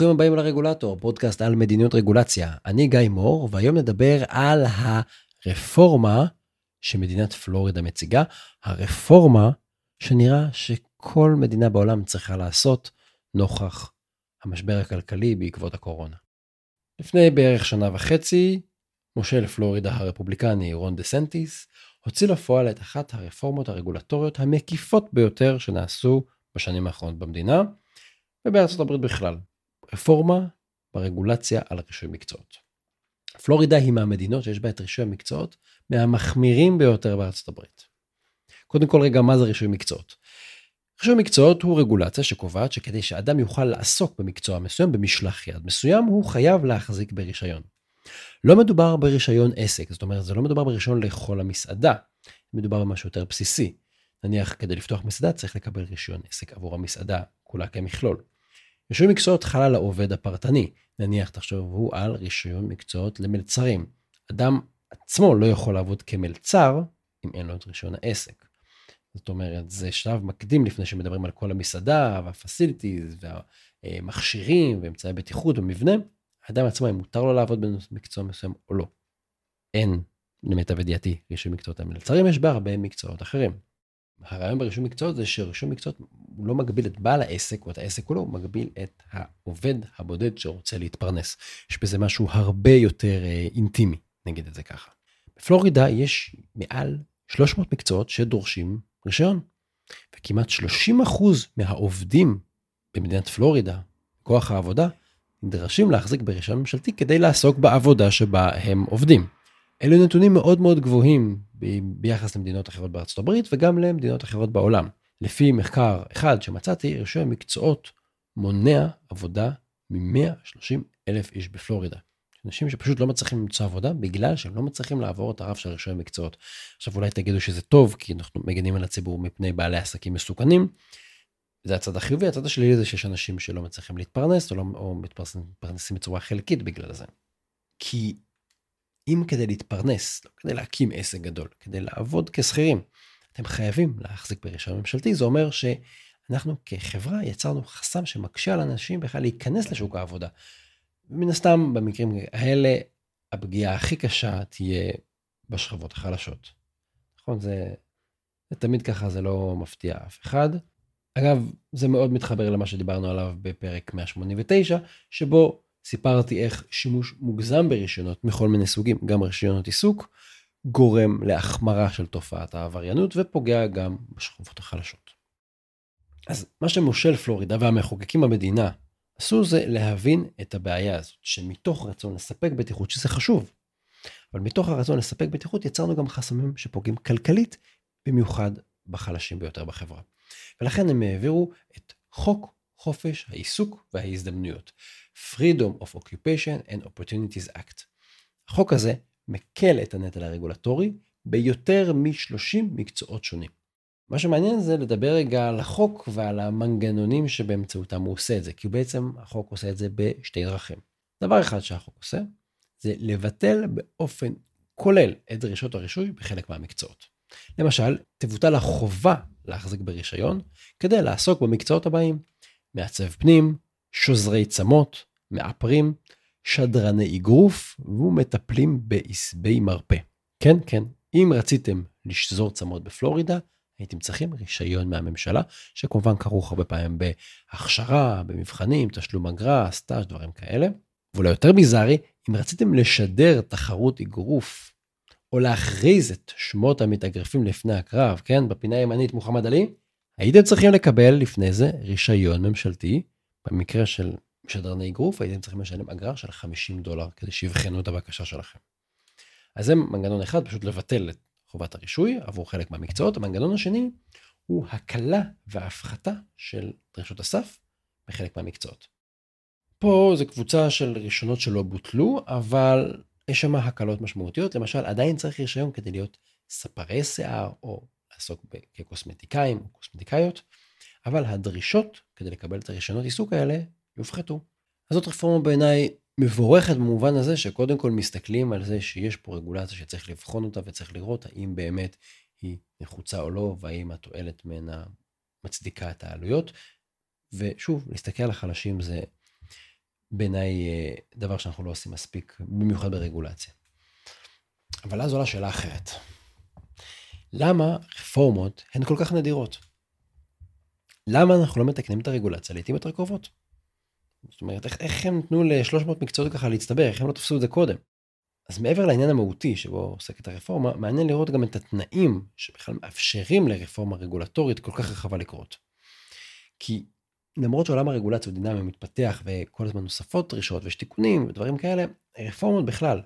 ברוכים הבאים לרגולטור, פודקאסט על מדיניות רגולציה. אני גיא מור, והיום נדבר על הרפורמה שמדינת פלורידה מציגה, הרפורמה שנראה שכל מדינה בעולם צריכה לעשות נוכח המשבר הכלכלי בעקבות הקורונה. לפני בערך שנה וחצי, מושל פלורידה הרפובליקני רון דה סנטיס הוציא לפועל את אחת הרפורמות הרגולטוריות המקיפות ביותר שנעשו בשנים האחרונות במדינה, ובארצות הברית בכלל. רפורמה ברגולציה על רישוי מקצועות. פלורידה היא מהמדינות שיש בה את רישוי המקצועות מהמחמירים ביותר בארצות הברית. קודם כל רגע, מה זה רישוי מקצועות? רישוי מקצועות הוא רגולציה שקובעת שכדי שאדם יוכל לעסוק במקצוע מסוים, במשלח יד מסוים, הוא חייב להחזיק ברישיון. לא מדובר ברישיון עסק, זאת אומרת, זה לא מדובר ברישיון לאכול המסעדה, מדובר במשהו יותר בסיסי. נניח, כדי לפתוח מסעדה צריך לקבל רישיון עסק עבור המסעדה, כולה כמכלול. רישוי מקצועות חל על העובד הפרטני. נניח, תחשבו על רישיון מקצועות למלצרים. אדם עצמו לא יכול לעבוד כמלצר אם אין לו את רישיון העסק. זאת אומרת, זה שלב מקדים לפני שמדברים על כל המסעדה והפסיליטיז והמכשירים ואמצעי בטיחות במבנה. האדם עצמו, אם מותר לו לעבוד במקצוע מסוים או לא. אין, למיטב ידיעתי, רישוי מקצועות המלצרים, יש בהרבה מקצועות אחרים. הרעיון ברישום מקצועות זה שרישום מקצועות הוא לא מגביל את בעל העסק או את העסק כולו, הוא מגביל את העובד הבודד שרוצה להתפרנס. יש בזה משהו הרבה יותר אה, אינטימי, נגיד את זה ככה. בפלורידה יש מעל 300 מקצועות שדורשים רישיון, וכמעט 30% מהעובדים במדינת פלורידה, כוח העבודה, נדרשים להחזיק ברישיון ממשלתי כדי לעסוק בעבודה שבה הם עובדים. אלו נתונים מאוד מאוד גבוהים ביחס למדינות אחרות בארצות הברית וגם למדינות אחרות בעולם. לפי מחקר אחד שמצאתי, רישוי המקצועות מונע עבודה מ-130 אלף איש בפלורידה. אנשים שפשוט לא מצליחים למצוא עבודה בגלל שהם לא מצליחים לעבור את הרף של רישוי המקצועות. עכשיו אולי תגידו שזה טוב כי אנחנו מגנים על הציבור מפני בעלי עסקים מסוכנים. זה הצד החיובי, הצד השלילי זה שיש אנשים שלא מצליחים להתפרנס או, לא, או מתפרנסים בצורה חלקית בגלל זה. כי אם כדי להתפרנס, לא כדי להקים עסק גדול, כדי לעבוד כשכירים, אתם חייבים להחזיק ברישיון ממשלתי, זה אומר שאנחנו כחברה יצרנו חסם שמקשה על אנשים בכלל להיכנס לשוק העבודה. מן הסתם, במקרים האלה, הפגיעה הכי קשה תהיה בשכבות החלשות. נכון? זה, זה תמיד ככה, זה לא מפתיע אף אחד. אגב, זה מאוד מתחבר למה שדיברנו עליו בפרק 189, שבו סיפרתי איך שימוש מוגזם ברישיונות מכל מיני סוגים, גם רישיונות עיסוק, גורם להחמרה של תופעת העבריינות ופוגע גם בשכבות החלשות. אז מה שמושל פלורידה והמחוקקים במדינה עשו זה להבין את הבעיה הזאת, שמתוך רצון לספק בטיחות, שזה חשוב, אבל מתוך הרצון לספק בטיחות יצרנו גם חסמים שפוגעים כלכלית, במיוחד בחלשים ביותר בחברה. ולכן הם העבירו את חוק חופש העיסוק וההזדמנויות, Freedom of Occupation and Opportunities Act. החוק הזה מקל את הנטל הרגולטורי ביותר מ-30 מקצועות שונים. מה שמעניין זה לדבר רגע על החוק ועל המנגנונים שבאמצעותם הוא עושה את זה, כי בעצם החוק עושה את זה בשתי דרכים. דבר אחד שהחוק עושה, זה לבטל באופן כולל את דרישות הרישוי בחלק מהמקצועות. למשל, תבוטל החובה להחזיק ברישיון כדי לעסוק במקצועות הבאים מעצב פנים, שוזרי צמות, מאפרים, שדרני אגרוף ומטפלים בעשבי מרפא. כן, כן, אם רציתם לשזור צמות בפלורידה, הייתם צריכים רישיון מהממשלה, שכמובן כרוך הרבה פעמים בהכשרה, במבחנים, תשלום אגרה, סטאז', דברים כאלה. ואולי יותר ביזארי, אם רציתם לשדר תחרות אגרוף, או להכריז את שמות המתאגרפים לפני הקרב, כן, בפינה הימנית מוחמד עלי, הייתם צריכים לקבל לפני זה רישיון ממשלתי, במקרה של משדרני אגרוף הייתם צריכים לשלם אגרה של 50 דולר כדי שיבחנו את הבקשה שלכם. אז זה מנגנון אחד, פשוט לבטל את חובת הרישוי עבור חלק מהמקצועות. המנגנון השני הוא הקלה והפחתה של דרישות הסף בחלק מהמקצועות. פה זו קבוצה של רישיונות שלא בוטלו, אבל יש שם הקלות משמעותיות. למשל, עדיין צריך רישיון כדי להיות ספרי שיער או לעסוק כקוסמטיקאים או קוסמטיקאיות, אבל הדרישות כדי לקבל את הרישיונות עיסוק האלה יופחתו. אז זאת רפורמה בעיניי מבורכת במובן הזה שקודם כל מסתכלים על זה שיש פה רגולציה שצריך לבחון אותה וצריך לראות האם באמת היא נחוצה או לא והאם התועלת ממנה מצדיקה את העלויות. ושוב, להסתכל על החלשים זה בעיניי אה, דבר שאנחנו לא עושים מספיק, במיוחד ברגולציה. אבל אז עולה שאלה אחרת. למה רפורמות הן כל כך נדירות? למה אנחנו לא מתקנים את הרגולציה לעיתים יותר קרובות? זאת אומרת, איך, איך הם נתנו ל-300 מקצועות ככה להצטבר, איך הם לא תפסו את זה קודם? אז מעבר לעניין המהותי שבו עוסקת הרפורמה, מעניין לראות גם את התנאים שבכלל מאפשרים לרפורמה רגולטורית כל כך רחבה לקרות. כי למרות שעולם הרגולציה הוא דינמי מתפתח וכל הזמן נוספות דרישות ויש תיקונים ודברים כאלה, רפורמות בכלל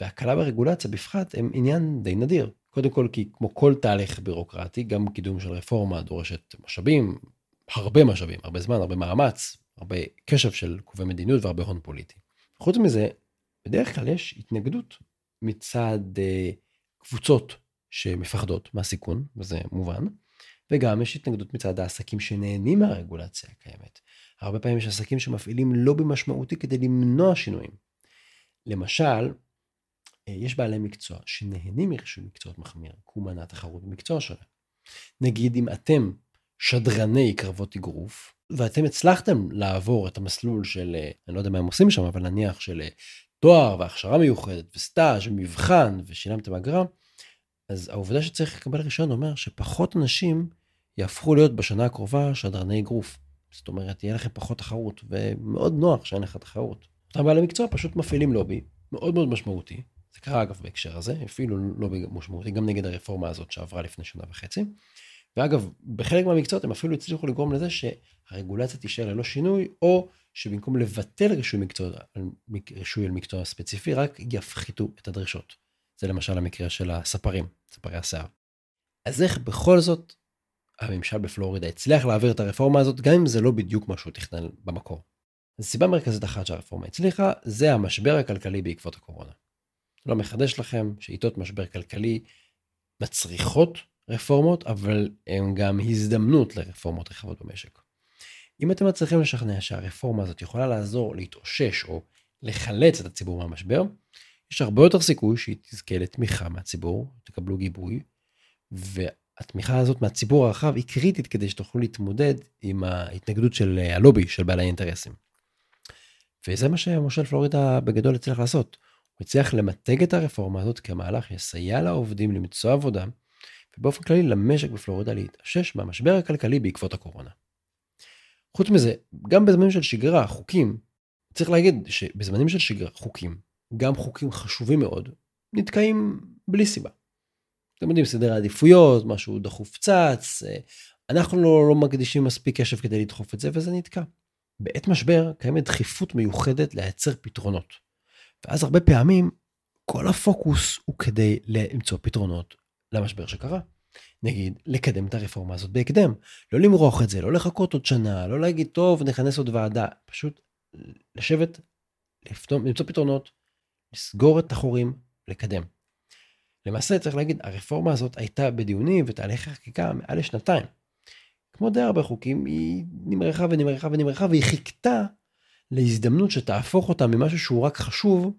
והקלה ברגולציה בפחת הם עניין די נדיר. קודם כל כי כמו כל תהליך בירוקרטי, גם קידום של רפורמה דורשת משאבים, הרבה משאבים, הרבה זמן, הרבה מאמץ, הרבה קשב של קובעי מדיניות והרבה הון פוליטי. חוץ מזה, בדרך כלל יש התנגדות מצד אה, קבוצות שמפחדות מהסיכון, וזה מובן, וגם יש התנגדות מצד העסקים שנהנים מהרגולציה הקיימת. הרבה פעמים יש עסקים שמפעילים לובי משמעותי כדי למנוע שינויים. למשל, יש בעלי מקצוע שנהנים מרישוי מקצועות מחמיר, כי הוא מנע תחרות במקצוע שלהם. נגיד אם אתם שדרני קרבות אגרוף, ואתם הצלחתם לעבור את המסלול של, אה, אני לא יודע מה הם עושים שם, אבל נניח של אה, תואר והכשרה מיוחדת וסטאז' ומבחן ושילמתם אגרה, אז העובדה שצריך לקבל רישיון אומר שפחות אנשים יהפכו להיות בשנה הקרובה שדרני אגרוף. זאת אומרת, תהיה לכם פחות תחרות, ומאוד נוח שאין לך תחרות. אותם בעלי מקצוע פשוט מפעילים לובי מאוד מאוד משמעותי, זה קרה אגב בהקשר הזה, אפילו לא משמעותי, גם נגד הרפורמה הזאת שעברה לפני שנה וחצי. ואגב, בחלק מהמקצועות הם אפילו הצליחו לגרום לזה שהרגולציה תישאר ללא שינוי, או שבמקום לבטל רישוי, מקצוע, רישוי על מקצוע ספציפי, רק יפחיתו את הדרישות. זה למשל המקרה של הספרים, ספרי השיער. אז איך בכל זאת הממשל בפלורידה הצליח להעביר את הרפורמה הזאת, גם אם זה לא בדיוק מה שהוא תכנן במקור. אז סיבה מרכזית אחת שהרפורמה הצליחה, זה המשבר הכלכלי בעקבות הקורונה. לא מחדש לכם שעיתות משבר כלכלי מצריכות רפורמות, אבל הן גם הזדמנות לרפורמות רחבות במשק. אם אתם מצליחים לשכנע שהרפורמה הזאת יכולה לעזור להתאושש או לחלץ את הציבור מהמשבר, יש הרבה יותר סיכוי שהיא תזכה לתמיכה מהציבור, תקבלו גיבוי, והתמיכה הזאת מהציבור הרחב היא קריטית כדי שתוכלו להתמודד עם ההתנגדות של הלובי של בעלי האינטרסים. וזה מה שמושל פלורידה בגדול הצליח לעשות. הוא הצליח למתג את הרפורמה הזאת כמהלך שיסייע לעובדים למצוא עבודה, ובאופן כללי למשק בפלורידה להתאושש מהמשבר הכלכלי בעקבות הקורונה. חוץ מזה, גם בזמנים של שגרה, חוקים, צריך להגיד שבזמנים של שגרה, חוקים, גם חוקים חשובים מאוד, נתקעים בלי סיבה. אתם יודעים, סדר העדיפויות, משהו דחוף צץ, אה, אנחנו לא, לא מקדישים מספיק קשב כדי לדחוף את זה, וזה נתקע. בעת משבר קיימת דחיפות מיוחדת לייצר פתרונות. ואז הרבה פעמים כל הפוקוס הוא כדי למצוא פתרונות למשבר שקרה. נגיד, לקדם את הרפורמה הזאת בהקדם. לא למרוח את זה, לא לחכות עוד שנה, לא להגיד, טוב, נכנס עוד ועדה. פשוט לשבת, לפתום, למצוא פתרונות, לסגור את החורים, לקדם. למעשה, צריך להגיד, הרפורמה הזאת הייתה בדיונים ותהליכי חקיקה מעל לשנתיים. כמו די הרבה חוקים, היא נמרחה ונמרחה ונמרחה, והיא חיכתה להזדמנות שתהפוך אותה ממשהו שהוא רק חשוב,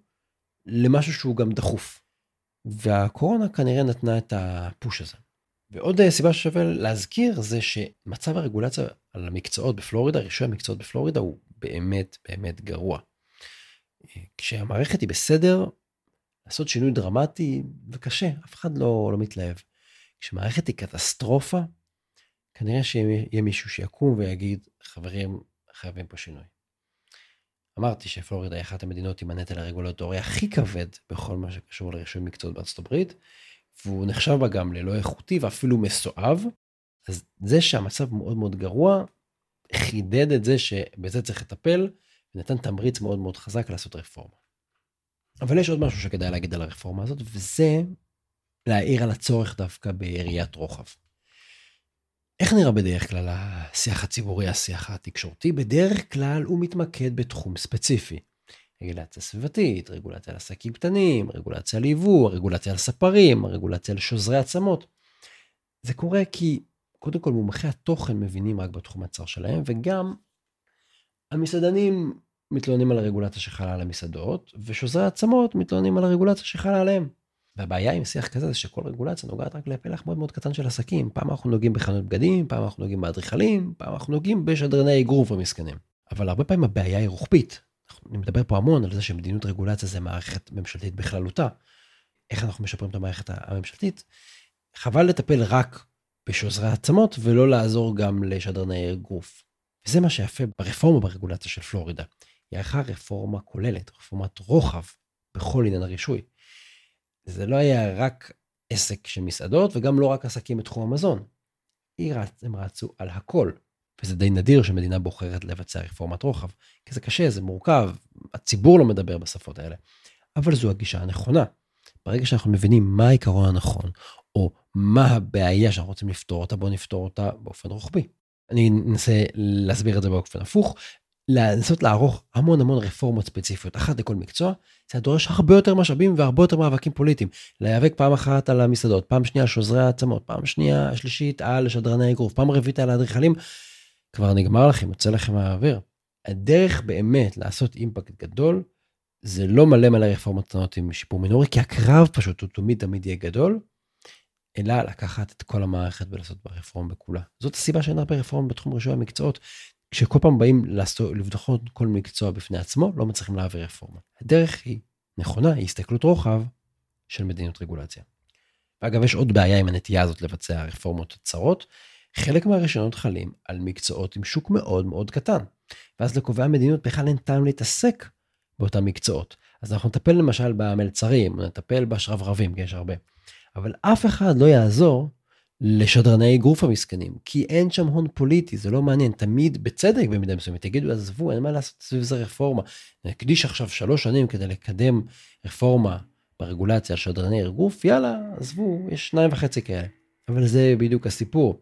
למשהו שהוא גם דחוף. והקורונה כנראה נתנה את הפוש הזה. ועוד סיבה ששווה להזכיר זה שמצב הרגולציה על המקצועות בפלורידה, רישוי המקצועות בפלורידה הוא באמת באמת גרוע. כשהמערכת היא בסדר, לעשות שינוי דרמטי וקשה, אף אחד לא, לא מתלהב. כשמערכת היא קטסטרופה, כנראה שיהיה מישהו שיקום ויגיד, חברים, חייבים פה שינוי. אמרתי שפלורידה היא אחת המדינות עם הנטל הרגולטורי הכי כבד בכל מה שקשור לרישוי מקצועות בארצות הברית, והוא נחשב בה גם ללא איכותי ואפילו מסואב. אז זה שהמצב מאוד מאוד גרוע, חידד את זה שבזה צריך לטפל, ונתן תמריץ מאוד מאוד חזק לעשות רפורמה. אבל יש עוד משהו שכדאי להגיד על הרפורמה הזאת, וזה להעיר על הצורך דווקא בראיית רוחב. איך נראה בדרך כלל השיח הציבורי, השיח התקשורתי? בדרך כלל הוא מתמקד בתחום ספציפי. רגולציה סביבתית, רגולציה על עסקים קטנים, רגולציה על יבוא, רגולציה על ספרים, רגולציה על שוזרי עצמות. זה קורה כי קודם כל מומחי התוכן מבינים רק בתחום הצר שלהם, וגם המסעדנים מתלוננים על הרגולציה שחלה על המסעדות, ושוזרי העצמות מתלוננים על הרגולציה שחלה עליהם. והבעיה עם שיח כזה זה שכל רגולציה נוגעת רק לפלח מאוד מאוד קטן של עסקים. פעם אנחנו נוגעים בחנות בגדים, פעם אנחנו נוגעים באדריכלים, פעם אנחנו נוגעים בשדרני אגרוף המסכנים. אבל הרבה פעמים הבעיה היא רוחבית. אני מדבר פה המון על זה שמדיניות רגולציה זה מערכת ממשלתית בכללותה. איך אנחנו משפרים את המערכת הממשלתית? חבל לטפל רק בשוזרי עצמות ולא לעזור גם לשדרני אגרוף. וזה מה שיפה ברפורמה ברגולציה של פלורידה. היא ערכה רפורמה כוללת, רפורמת רוחב בכל עניין הרישוי. זה לא היה רק עסק של מסעדות וגם לא רק עסקים בתחום המזון. הם רצו על הכל. וזה די נדיר שמדינה בוחרת לבצע רפורמת רוחב, כי זה קשה, זה מורכב, הציבור לא מדבר בשפות האלה. אבל זו הגישה הנכונה. ברגע שאנחנו מבינים מה העיקרון הנכון, או מה הבעיה שאנחנו רוצים לפתור אותה, בואו נפתור אותה באופן רוחבי. אני אנסה להסביר את זה באופן הפוך. לנסות לערוך המון המון רפורמות ספציפיות, אחת לכל מקצוע, זה דורש הרבה יותר משאבים והרבה יותר מאבקים פוליטיים. להיאבק פעם אחת על המסעדות, פעם שנייה על שוזרי העצמות, פעם שנייה, שלישית על שדרני אגרוף, פעם רביעית על האדריכלים, כבר נגמר לכם, יוצא לכם מהאוויר. הדרך באמת לעשות אימפקט גדול, זה לא מלא מלא רפורמות קטנות עם שיפור מינורי, כי הקרב פשוט הוא תמיד תמיד יהיה גדול, אלא לקחת את כל המערכת ולעשות בה רפורמה בכולה. זאת הסיבה שאין הרבה רפורמה בתחום רישוי המקצועות. כשכל פעם באים לבדוק כל מקצוע בפני עצמו, לא מצליחים להעביר רפורמה. הדרך היא נכונה, היא הסתכלות רוחב של מדיניות רגולציה. ואגב, יש עוד בעיה עם הנטייה הזאת לבצע רפורמות צרות. חלק מהרישיונות חלים על מקצועות עם שוק מאוד מאוד קטן. ואז לקובעי המדיניות בכלל אין טעם להתעסק באותם מקצועות. אז אנחנו נטפל למשל במלצרים, נטפל בשרברבים, כי יש הרבה. אבל אף אחד לא יעזור לשדרני אגרוף המסכנים, כי אין שם הון פוליטי, זה לא מעניין, תמיד בצדק במידה מסוימת, יגידו, עזבו, אין מה לעשות סביב זה רפורמה. נקדיש עכשיו שלוש שנים כדי לקדם רפורמה ברגולציה על שדרני אגרוף, יאללה, עזבו, יש שניים וחצי כאלה. אבל זה בדיוק הסיפור.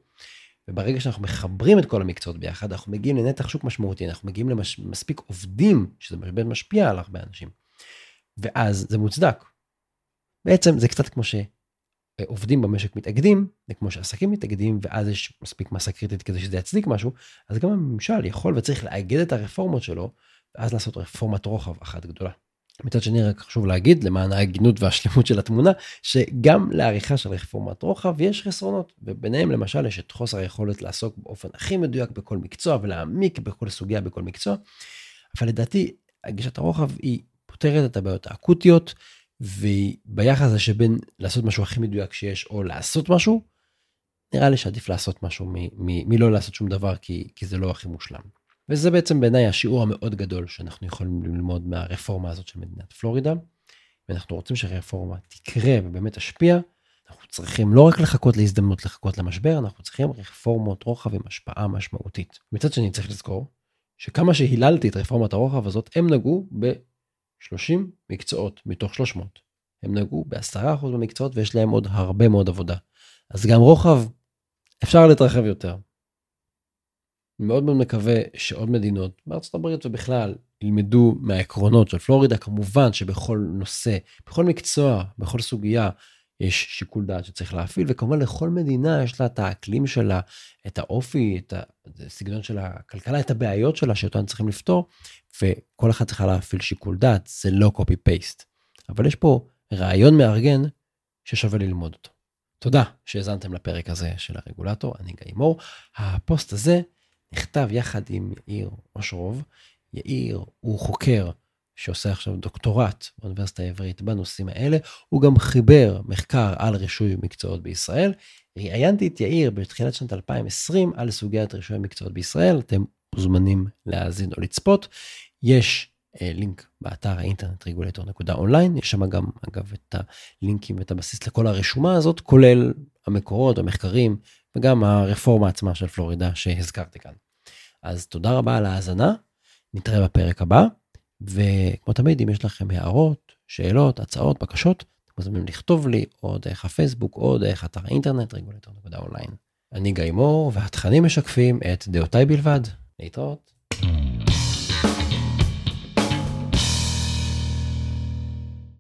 וברגע שאנחנו מחברים את כל המקצועות ביחד, אנחנו מגיעים לנתח שוק משמעותי, אנחנו מגיעים למספיק עובדים, שזה באמת משפיע על הרבה אנשים. ואז זה מוצדק. בעצם זה קצת כמו שעובדים במשק מתאגדים, זה כמו שעסקים מתאגדים, ואז יש מספיק מסה קריטית כדי שזה יצדיק משהו, אז גם הממשל יכול וצריך לאגד את הרפורמות שלו, ואז לעשות רפורמת רוחב אחת גדולה. מצד שני רק חשוב להגיד למען ההגינות והשלמות של התמונה שגם לעריכה של רפורמת רוחב יש חסרונות וביניהם למשל יש את חוסר היכולת לעסוק באופן הכי מדויק בכל מקצוע ולהעמיק בכל סוגיה בכל מקצוע. אבל לדעתי גישת הרוחב היא פותרת את הבעיות האקוטיות וביחס הזה שבין לעשות משהו הכי מדויק שיש או לעשות משהו נראה לי שעדיף לעשות משהו מלא לעשות שום דבר כי, כי זה לא הכי מושלם. וזה בעצם בעיניי השיעור המאוד גדול שאנחנו יכולים ללמוד מהרפורמה הזאת של מדינת פלורידה. ואנחנו רוצים שהרפורמה תקרה ובאמת תשפיע, אנחנו צריכים לא רק לחכות להזדמנות לחכות למשבר, אנחנו צריכים רפורמות רוחב עם השפעה משמעותית. מצד שני צריך לזכור שכמה שהיללתי את רפורמת הרוחב הזאת, הם נגעו ב-30 מקצועות מתוך 300. הם נגעו ב-10% במקצועות ויש להם עוד הרבה מאוד עבודה. אז גם רוחב אפשר להתרחב יותר. מאוד מאוד מקווה שעוד מדינות בארצות הברית ובכלל ילמדו מהעקרונות של פלורידה כמובן שבכל נושא בכל מקצוע בכל סוגיה יש שיקול דעת שצריך להפעיל וכמובן לכל מדינה יש לה את האקלים שלה את האופי את הסגנון של הכלכלה את הבעיות שלה שאותן צריכים לפתור וכל אחד צריכה להפעיל שיקול דעת זה לא קופי פייסט אבל יש פה רעיון מארגן ששווה ללמוד אותו. תודה שהאזנתם לפרק הזה של הרגולטור אני גיא מור הפוסט הזה. נכתב יחד עם יאיר אושרוב. יאיר הוא חוקר שעושה עכשיו דוקטורט באוניברסיטה העברית בנושאים האלה, הוא גם חיבר מחקר על רישוי מקצועות בישראל. ראיינתי את יאיר בתחילת שנת 2020 על סוגיית רישוי המקצועות בישראל, אתם מוזמנים להאזין או לצפות. יש אה, לינק באתר האינטרנט regulator.online, יש שם גם אגב את הלינקים ואת הבסיס לכל הרשומה הזאת, כולל המקורות, המחקרים וגם הרפורמה עצמה של פלורידה שהזכרתי כאן. אז תודה רבה על ההאזנה, נתראה בפרק הבא, וכמו תמיד אם יש לכם הערות, שאלות, הצעות, בקשות, אתם מוזמנים לכתוב לי או דרך הפייסבוק או דרך אתר האינטרנט regulator.online. אני גיא מור והתכנים משקפים את דעותיי בלבד. להתראות.